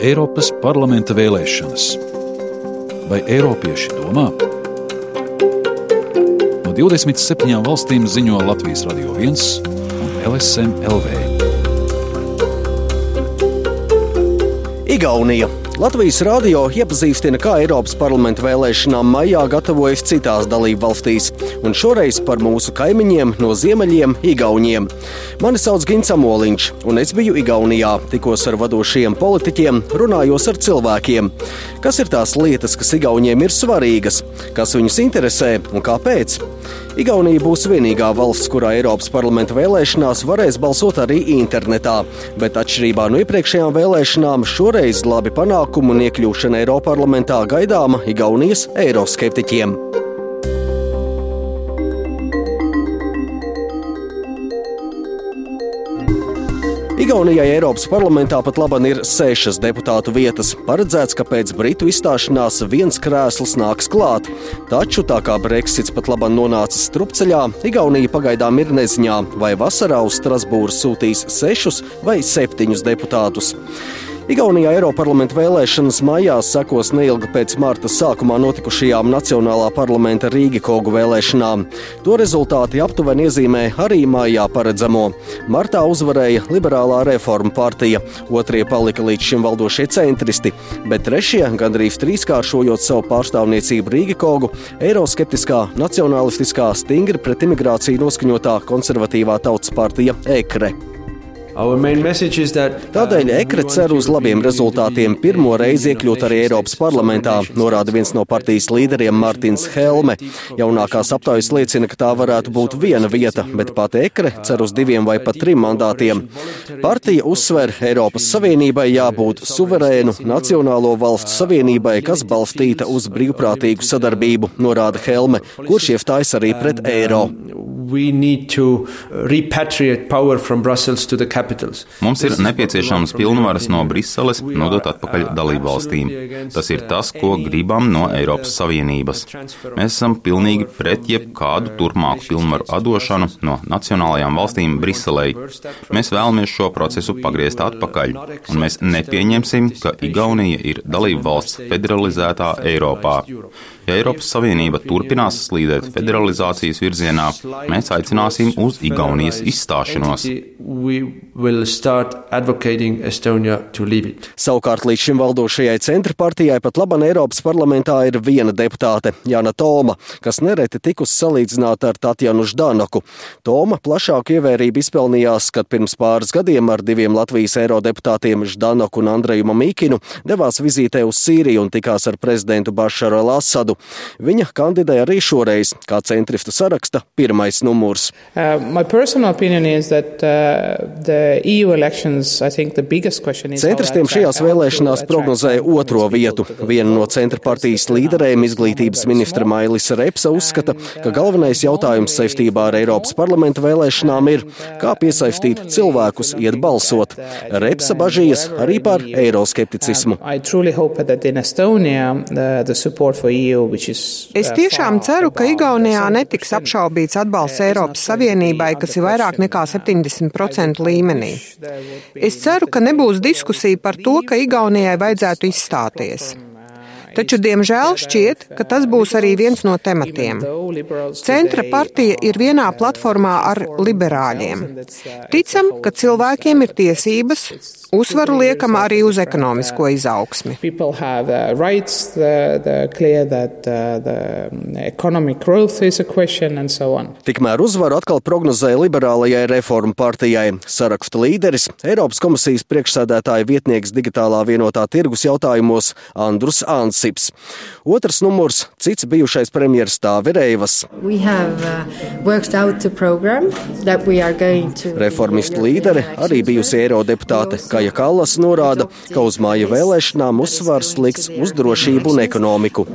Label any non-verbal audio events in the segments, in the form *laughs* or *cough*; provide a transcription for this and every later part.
Eiropas parlamenta vēlēšanas. Vai Eiropieši domā? No 27 valstīm ziņo Latvijas Radio 1 un LSM LV. Igaunija. Latvijas rādio iepazīstina, kā Eiropas parlamenta vēlēšanām maijā gatavojas citās dalību valstīs, un šoreiz par mūsu kaimiņiem no ziemeļiem, Igauniem. Mani sauc Gins Amoliņš, un es biju Igaunijā, tikos ar vadošiem politiķiem, runājos ar cilvēkiem. Kas ir tās lietas, kas Igauniem ir svarīgas, kas viņus interesē un kāpēc? Igaunija būs vienīgā valsts, kurā Eiropas parlamenta vēlēšanās varēs balsot arī internetā, bet atšķirībā no iepriekšējām vēlēšanām šoreiz labi panākumu un iekļūšana Eiroparlamentā gaidāma Igaunijas eiroskeptiķiem. Igaunijai Eiropas parlamentā pat labi ir sešas deputātu vietas. Paredzēts, ka pēc Britu izstāšanās viens krēsls nāks klāt. Taču, tā kā Brexits pat labi nonācis strupceļā, Igaunija pagaidām ir neziņā, vai vasarā uz Strasbūru sūtīs sešus vai septiņus deputātus. Igaunijā Eiroparlamenta vēlēšanas maijā sekos neilgi pēc marta sākumā notikušajām Nacionālā parlamenta Rīgikogu vēlēšanām. To rezultāti aptuveni iezīmē arī maijā paredzamo. Martā uzvarēja Liberālā reforma partija, otrie palika līdz šim valdošie centristi, bet trešie, gandrīz trīskāršojot savu pārstāvniecību Rīgikogu, eiroskeptiskā, nacionālistiskā, stingri pret imigrāciju noskaņotā konservatīvā tautas partija EKRE. Tādēļ Ekre cer uz labiem rezultātiem pirmo reizi iekļūt arī Eiropas parlamentā, norāda viens no partijas līderiem Mārtiņš Helme. Jaunākās aptaujas liecina, ka tā varētu būt viena vieta, bet pat Ekre cer uz diviem vai pat trim mandātiem. Partija uzsver, Eiropas Savienībai jābūt suverēnu nacionālo valstu savienībai, kas balstīta uz brīvprātīgu sadarbību, norāda Helme, kurš iestājas arī pret eiro. Mums ir nepieciešams pilnvaras no Briseles nodot atpakaļ dalību valstīm. Tas ir tas, ko gribam no Eiropas Savienības. Mēs esam pilnīgi pret jebkādu turpmāku pilnvaru atdošanu no nacionālajām valstīm Briselei. Mēs vēlamies šo procesu pagriezt atpakaļ, un mēs nepieņemsim, ka Igaunija ir dalību valsts federalizētā Eiropā. Ja Eiropas Savienība turpinās slīdēt federalizācijas virzienā, mēs aicināsim uz Igaunijas izstāšanos. Savukārt līdz šim valdošajai centra partijai pat laban Eiropas parlamentā ir viena deputāte, Jana Toma, kas nereti tikus salīdzināta ar Tatjanu Ždanoku. Toma plašāku ievērību izpelnījās, kad pirms pāris gadiem ar diviem Latvijas eirodeputātiem Ždanoku un Andreju Mamīkinu devās vizītē uz Sīriju un tikās ar prezidentu Bašaru al-Asadu. Viņa kandidēja arī šoreiz, kā centristu saraksta pirmais numurs. Uh, that, uh, elections, Centristiem šajās vēlēšanās prognozēja otro vietu. Viena no centra partijas līderēm, izglītības ministra Mailis Repsa, uzskata, ka galvenais jautājums saistībā ar Eiropas parlamenta vēlēšanām ir, kā piesaistīt cilvēkus iet balsot. Repsa bažījas arī par eiroskepticismu. Es tiešām ceru, ka Igaunijā netiks apšaubīts atbalsts Eiropas Savienībai, kas ir vairāk nekā 70% līmenī. Es ceru, ka nebūs diskusija par to, ka Igaunijai vajadzētu izstāties. Taču, diemžēl, šķiet, ka tas būs arī viens no tematiem. Centra partija ir vienā platformā ar liberāļiem. Ticam, ka cilvēkiem ir tiesības, uzsvaru liekam arī uz ekonomisko izaugsmi. Tikmēr uzvaru atkal prognozēja liberālajai reformu partijai. Saraksta līderis, Eiropas komisijas priekšsēdētāja vietnieks digitālā vienotā tirgus jautājumos Andrus Ants. Sips. Otrs numurs - cits bijušais premjeras Tāvereivas. Uh. Reformistu līdere, arī bijusi eirodeputāte Kaja Kallas norāda, ka uz māja vēlēšanām uzsvars likts uz drošību un ekonomiku.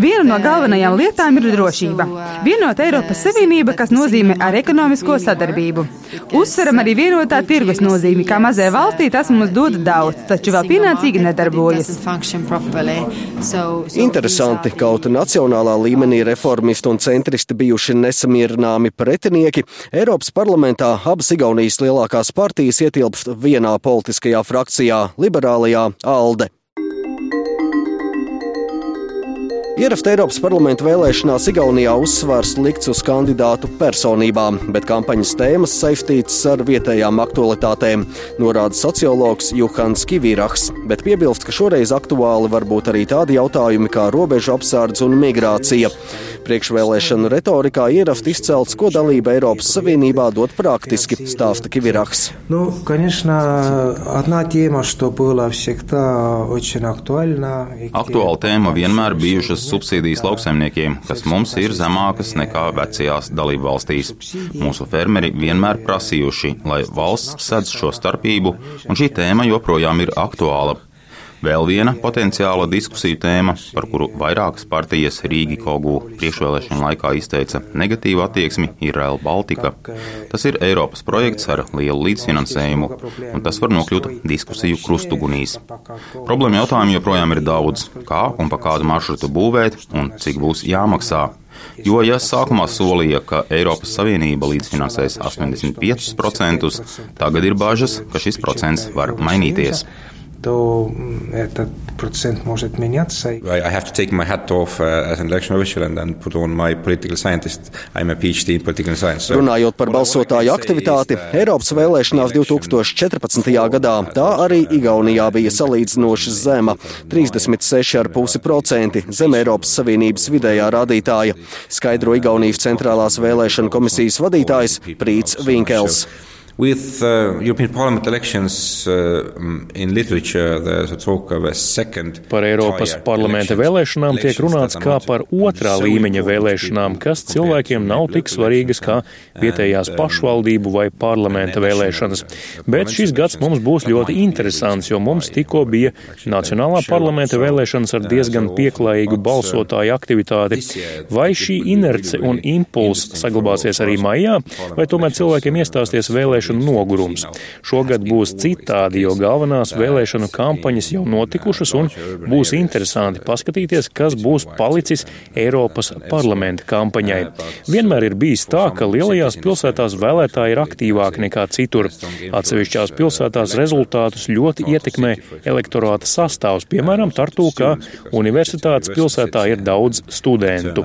Viena no galvenajām lietām ir drošība. Vienota Eiropas Savienība, kas nozīmē ar ekonomisko sadarbību. Uzsveram arī vienotā tirgus nozīmi, kā mazai valstī tas mums dod daudz, taču vēl pienācīgi nedarbojas. Interesanti, kaut nacionālā līmenī reformisti un centristi bijuši nesamierināmi pretinieki, Eiropas parlamentā abas Igaunijas lielākās partijas ietilpst vienā politiskajā frakcijā - liberālajā ALDE. Ierakstā Eiropas parlamenta vēlēšanās Igaunijā uzsvars likts uz kandidātu personībām, bet kampaņas tēmas saistītas ar vietējām aktualitātēm, norāda sociologs Juhans Kivīraks, bet piebilst, ka šoreiz aktuāli var būt arī tādi jautājumi kā robežu apsardz un migrācija. Priekšvēlēšanu retorikā ierakstā izcelts, ko dalība Eiropas Savienībā dod praktiski, stāsta Kivīraks. Nu, Aktuāla tēma vienmēr bijušas subsīdijas lauksaimniekiem, kas mums ir zemākas nekā vecajās dalību valstīs. Mūsu fermeri vienmēr prasījuši, lai valsts sedz šo starpību, un šī tēma joprojām ir aktuāla. Vēl viena potenciāla diskusiju tēma, par kuru vairākas partijas Rīgi Kogu priekšvēlēšanu laikā izteica negatīvu attieksmi, ir Rail Baltica. Tas ir Eiropas projekts ar lielu līdzfinansējumu, un tas var nokļūt diskusiju krustugunīs. Problēma jautājumu joprojām ir daudz, kā un pa kādu maršrutu būvēt un cik būs jāmaksā. Jo, ja sākumā solīja, ka Eiropas Savienība līdzfinansēs 85%, tagad ir bažas, ka šis procents var mainīties то этот процент может меняться. I have to take my hat off uh, as an election official and, and put on my political scientist. I'm a PhD in political science. So. Runājot par balsotāju aktivitāti, Eiropas vēlēšanās 2014. gadā tā arī Igaunijā bija salīdzinoši zema - 36,5% zem Eiropas Savienības vidējā rādītāja, skaidro Igaunijas centrālās vēlēšana komisijas vadītājs Prīts Vinkels. With uh, European Parliament elections uh, in literature, there's a talk of a second. Par Eiropas parlamenta vēlēšanām tiek runāts kā par otrā līmeņa vēlēšanām, kas cilvēkiem nav tik svarīgas kā vietējās pašvaldību vai parlamenta vēlēšanas. Bet šis gads mums būs ļoti interesants, jo mums tikko bija Nacionālā parlamenta vēlēšanas ar diezgan pieklājīgu balsotāju aktivitāti. Vai šī inerce un impulss saglabāsies arī maijā, vai tomēr cilvēkiem iestāsies vēlēšanas? Vēlēšanu nogurums. Šogad būs citādi, jo galvenās vēlēšanu kampaņas jau notikušas un būs interesanti paskatīties, kas būs palicis Eiropas parlamenta kampaņai. Vienmēr ir bijis tā, ka lielajās pilsētās vēlētāji ir aktīvāki nekā citur. Atsevišķās pilsētās rezultātus ļoti ietekmē elektorāta sastāvs, piemēram, Tartu, ka universitātes pilsētā ir daudz studentu.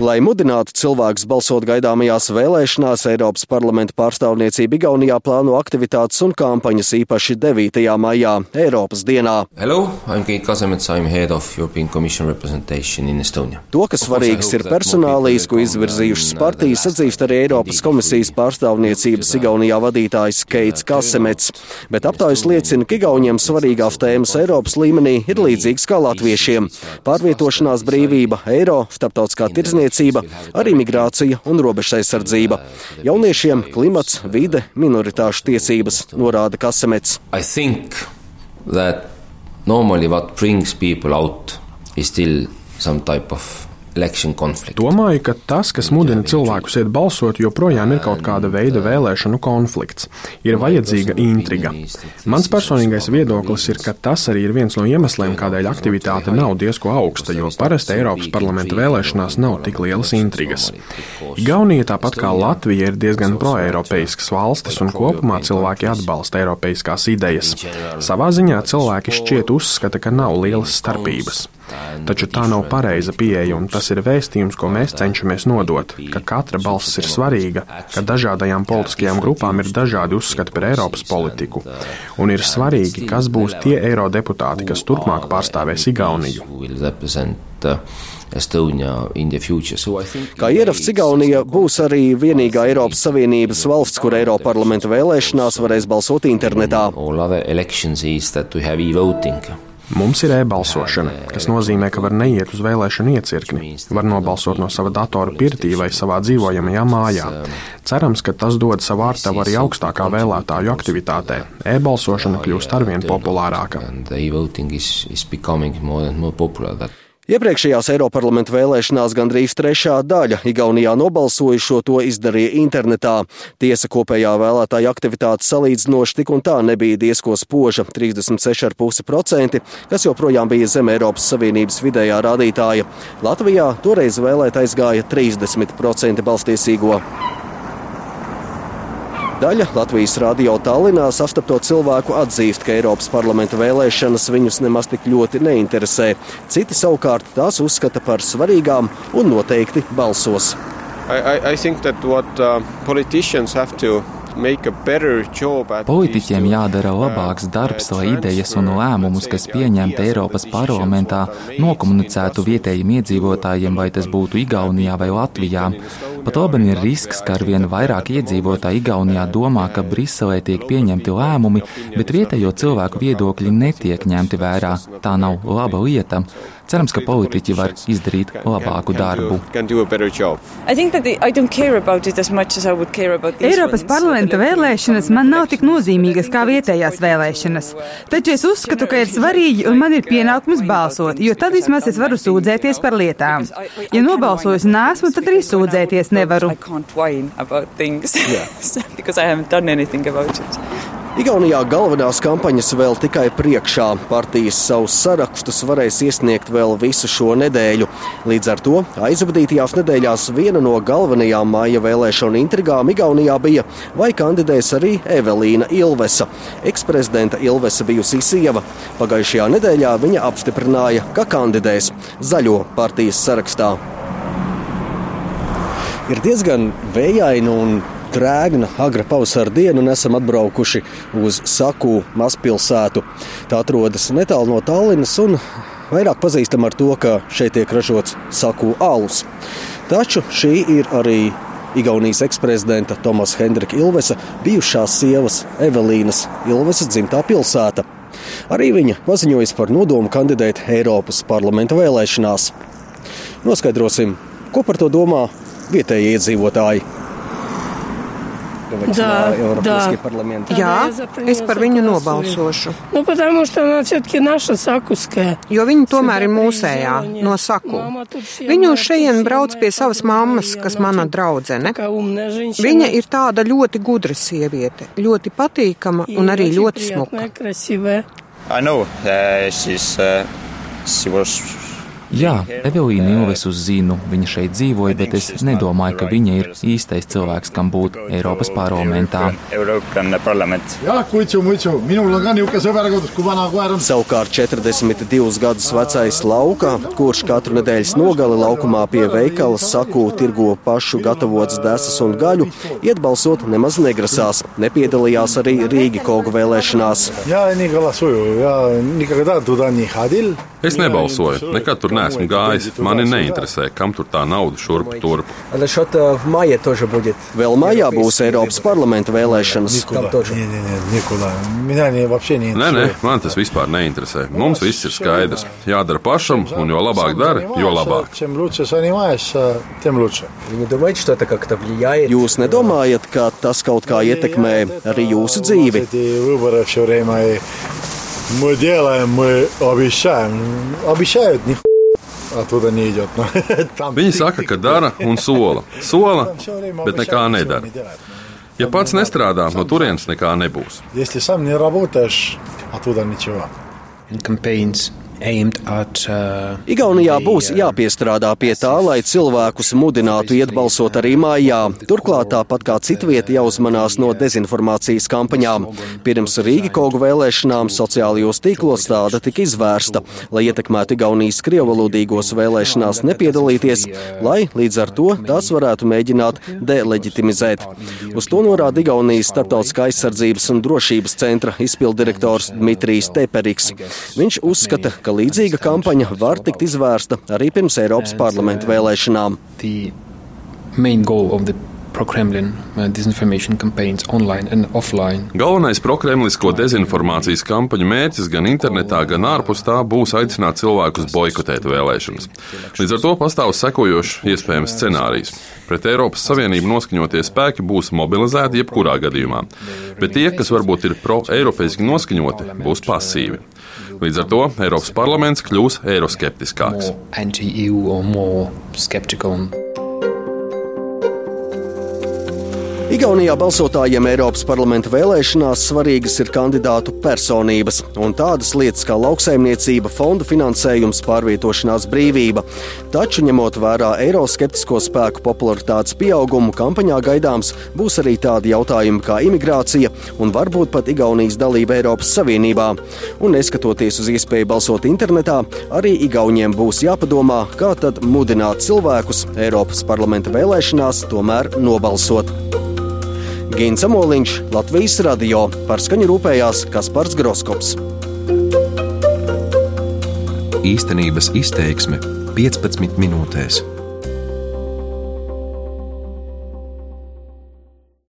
Lai mudinātu aicinātu cilvēkus balsot gaidāmajās vēlēšanās, Eiropas parlamenta pārstāvniecība Igaunijā plāno aktivitātes un kampaņas īpaši 9. maijā, Eiropas dienā. Hello, I'm Keit Kasemets, I'm head of European Commission representation in Estonia. To, kas svarīgs ir personālijas, ko izvirzījušas partijas, atzīst arī Eiropas komisijas pārstāvniecības Igaunijā vadītājs Keits Kasemets. Bet aptaujas liecina, ka Igauniem svarīgās tēmas Eiropas līmenī ir līdzīgas kā latviešiem - pārvietošanās brīvība, eiro, starptautiskā tirzniecība, arī migrācija un robežaizsardzība. Jauniešiem klimats, vide, minoritāšu tiesības, norāda Kasemets. Normally, what brings people out is still some type of Domāju, ka tas, kas mudina cilvēkus iet balsot, joprojām ir kaut kāda veida vēlēšanu konflikts. Ir vajadzīga intriga. Mans personīgais viedoklis ir, ka tas arī ir viens no iemesliem, kādēļ aktivitāte nav diezko augsta, jo parasti Eiropas parlamenta vēlēšanās nav tik lielas intrigas. Igaunija, tāpat kā Latvija, ir diezgan proeiropeiskas valstis, un kopumā cilvēki atbalsta eiropeiskās idejas. Savā ziņā cilvēki šķiet uzskata, ka nav lielas starpības. Taču tā nav pareiza pieeja, un tas ir vēstījums, ko mēs cenšamies nodot, ka katra balss ir svarīga, ka dažādajām politiskajām grupām ir dažādi uzskati par Eiropas politiku, un ir svarīgi, kas būs tie eirodeputāti, kas turpmāk pārstāvēs Igauniju. Kā ierasts, Igaunija būs arī vienīgā Eiropas Savienības valsts, kur Eiropa parlamenta vēlēšanās varēs balsot internetā. Mums ir e-balsošana, kas nozīmē, ka var neiet uz vēlēšanu iecirkni, var nobalsot no sava datora pirtī vai savā dzīvojamajā mājā. Cerams, ka tas dod savu ārtavu arī augstākā vēlētāju aktivitātē. E-balsošana kļūst arvien populārāka. Iepriekšējās Eiroparlamenta vēlēšanās gandrīz trešā daļa Igaunijā nobalsojušo to izdarīja internetā. Tiesa kopējā vēlētāja aktivitāte salīdzinoši tik un tā nebija diezko spoža - 36,5%, kas joprojām bija zem Eiropas Savienības vidējā rādītāja. Latvijā toreiz vēlēt aizgāja 30% balstiesīgo. Daļa Latvijas radio Tallinā sastapto cilvēku atzīst, ka Eiropas parlamenta vēlēšanas viņus nemaz tik ļoti neinteresē. Citi savukārt tās uzskata par svarīgām un noteikti balsos. I, I, I Politiķiem jādara labāks darbs, lai idejas un lēmumus, kas pieņemti Eiropas parlamentā, nokomunicētu vietējiem iedzīvotājiem, vai tas būtu Igaunijā vai Latvijā. Pat labi ir risks, ka arvien vairāk iedzīvotāji Igaunijā domā, ka Briselē tiek pieņemti lēmumi, bet vietējo cilvēku viedokļi netiek ņemti vērā. Tā nav laba lieta. Cerams, ka politiķi var izdarīt labāku darbu. Eiropas parlamenta vēlēšanas man nav tik nozīmīgas kā vietējās vēlēšanas. Taču es uzskatu, ka ir svarīgi un man ir pienākums balsot, jo tad vismaz es varu sūdzēties par lietām. Ja nobalsojis nesmu, tad arī sūdzēties nevaru. *laughs* Igaunijā galvenās kampaņas vēl tikai priekšā. Partijas savus sarakstus varēs iesniegt vēl visu šo nedēļu. Līdz ar to aizvadītajās nedēļās viena no galvenajām māja vēlēšanu intrigām Igaunijā bija, vai kandidēs arī Evelīna Ilvesa. Eksprezidenta Ilvesa bijusī sieva. Pagājušajā nedēļā viņa apstiprināja, ka kandidēs zaļo partijas sarakstā. Ir diezgan vējaini un drēgna, agra pavasara diena un esam atbraukuši uz Saku mazpilsētu. Tā atrodas netālu no Tallinas un vairāk pazīstama ar to, ka šeit tiek ražots Saku alus. Taču šī ir arī Igaunijas eksprezidenta Tomas Hendrika Ilvesa bijušās sievas Evelīnas Ilvesas dzimtā pilsēta. Arī viņa paziņojas par nodomu kandidēt Eiropas parlamenta vēlēšanās. Noskaidrosim, ko par to domā vietējie iedzīvotāji Да, да. Jā, es par viņu nobalsošu. Nu, потому что она все-таки наша sakuskая. Jo viņa tomēr ir mūsējā, no saku. Viņu šeit brauc pie savas mammas, kas mana draudzene. Viņa ir tāda ļoti gudra sieviete, ļoti patīkama un arī ļoti smuka. I know uh, she's, uh, she was Jā, Evelīna Ilvesu zinu, viņa šeit dzīvoja, bet es nedomāju, ka viņa ir īstais cilvēks, kam būt Eiropas parlamentā. Savukārt 42 gadus vecais Lauka, kurš katru nedēļas nogali laukumā pie veikala saku tirgo pašu gatavotas desas un gaļu, iet balsot nemaz negrasās. Nepiedalījās arī Rīgi Kogu vēlēšanās. Es nebalsoju, nekad tur neesmu gājis. Mani neinteresē, kam tur tā nauda šurp turp. Vēl maijā būs Eiropas parlamenta vēlēšanas. Nē, nē, man tas vispār neinteresē. Mums viss ir skaidrs. Jādara pašam, un jo labāk dara, jo labāk. Jūs nedomājat, ka tas kaut kā ietekmē arī jūsu dzīvi? Мы делаем, мы обещаем. Обещают, ни Atpakaļ neidot. No, *laughs* Viņi saka, ka dara un sola. Sola, bet nekā nedara. Ja pats nestrādā, no turienes nekā nebūs. Kampaņas. Igaunijā būs jāpiestrādā pie tā, lai cilvēkus mudinātu iet balsot arī mājā. Turklāt, tāpat kā citvieta, jāuzmanās no dezinformācijas kampaņām. Pirms Rīgas kogu vēlēšanām sociālajos tīklos tāda tika izvērsta, lai ietekmētu Igaunijas krievalodīgos vēlēšanās nepiedalīties, lai līdz ar to tās varētu mēģināt deleģitimizēt. Uz to norāda Igaunijas Startautiskā aizsardzības un drošības centra izpildirektors Dmitrijs Teperiks. Viņš uzskata, ka ka līdzīga kampaņa var tikt izvērsta arī pirms Eiropas parlamenta vēlēšanām. pro-Kremlin uh, disinformation campaigns online and offline. Galvenais prokremlisko dezinformācijas kampaņu mērķis gan internetā, gan ārpus tā būs aicināt cilvēkus boikotēt vēlēšanas. Līdz ar to pastāv sekojošs iespējams scenārijs. Pret Eiropas Savienību noskaņotie spēki būs mobilizēti jebkurā gadījumā, bet tie, kas varbūt ir pro-eiropeiski noskaņoti, būs pasīvi. Līdz ar to Eiropas parlaments kļūs eiroskeptiskāks. Igaunijā balsotājiem Eiropas parlamenta vēlēšanās svarīgas ir kandidātu personības un tādas lietas kā lauksaimniecība, fondu finansējums, pārvietošanās brīvība. Taču, ņemot vērā eiroskeptisko spēku popularitātes pieaugumu, kampaņā gaidāms būs arī tādi jautājumi kā imigrācija un varbūt pat Igaunijas dalība Eiropas Savienībā. Un neskatoties uz iespēju balsot internetā, arī Igauniem būs jāpadomā, kā tad mudināt cilvēkus Eiropas parlamenta vēlēšanās tomēr nobalsot. Gins Amoliņš, Latvijas radio par skaņu rūpējās Kaspars Groskops. Īstenības izteiksme 15 minūtēs.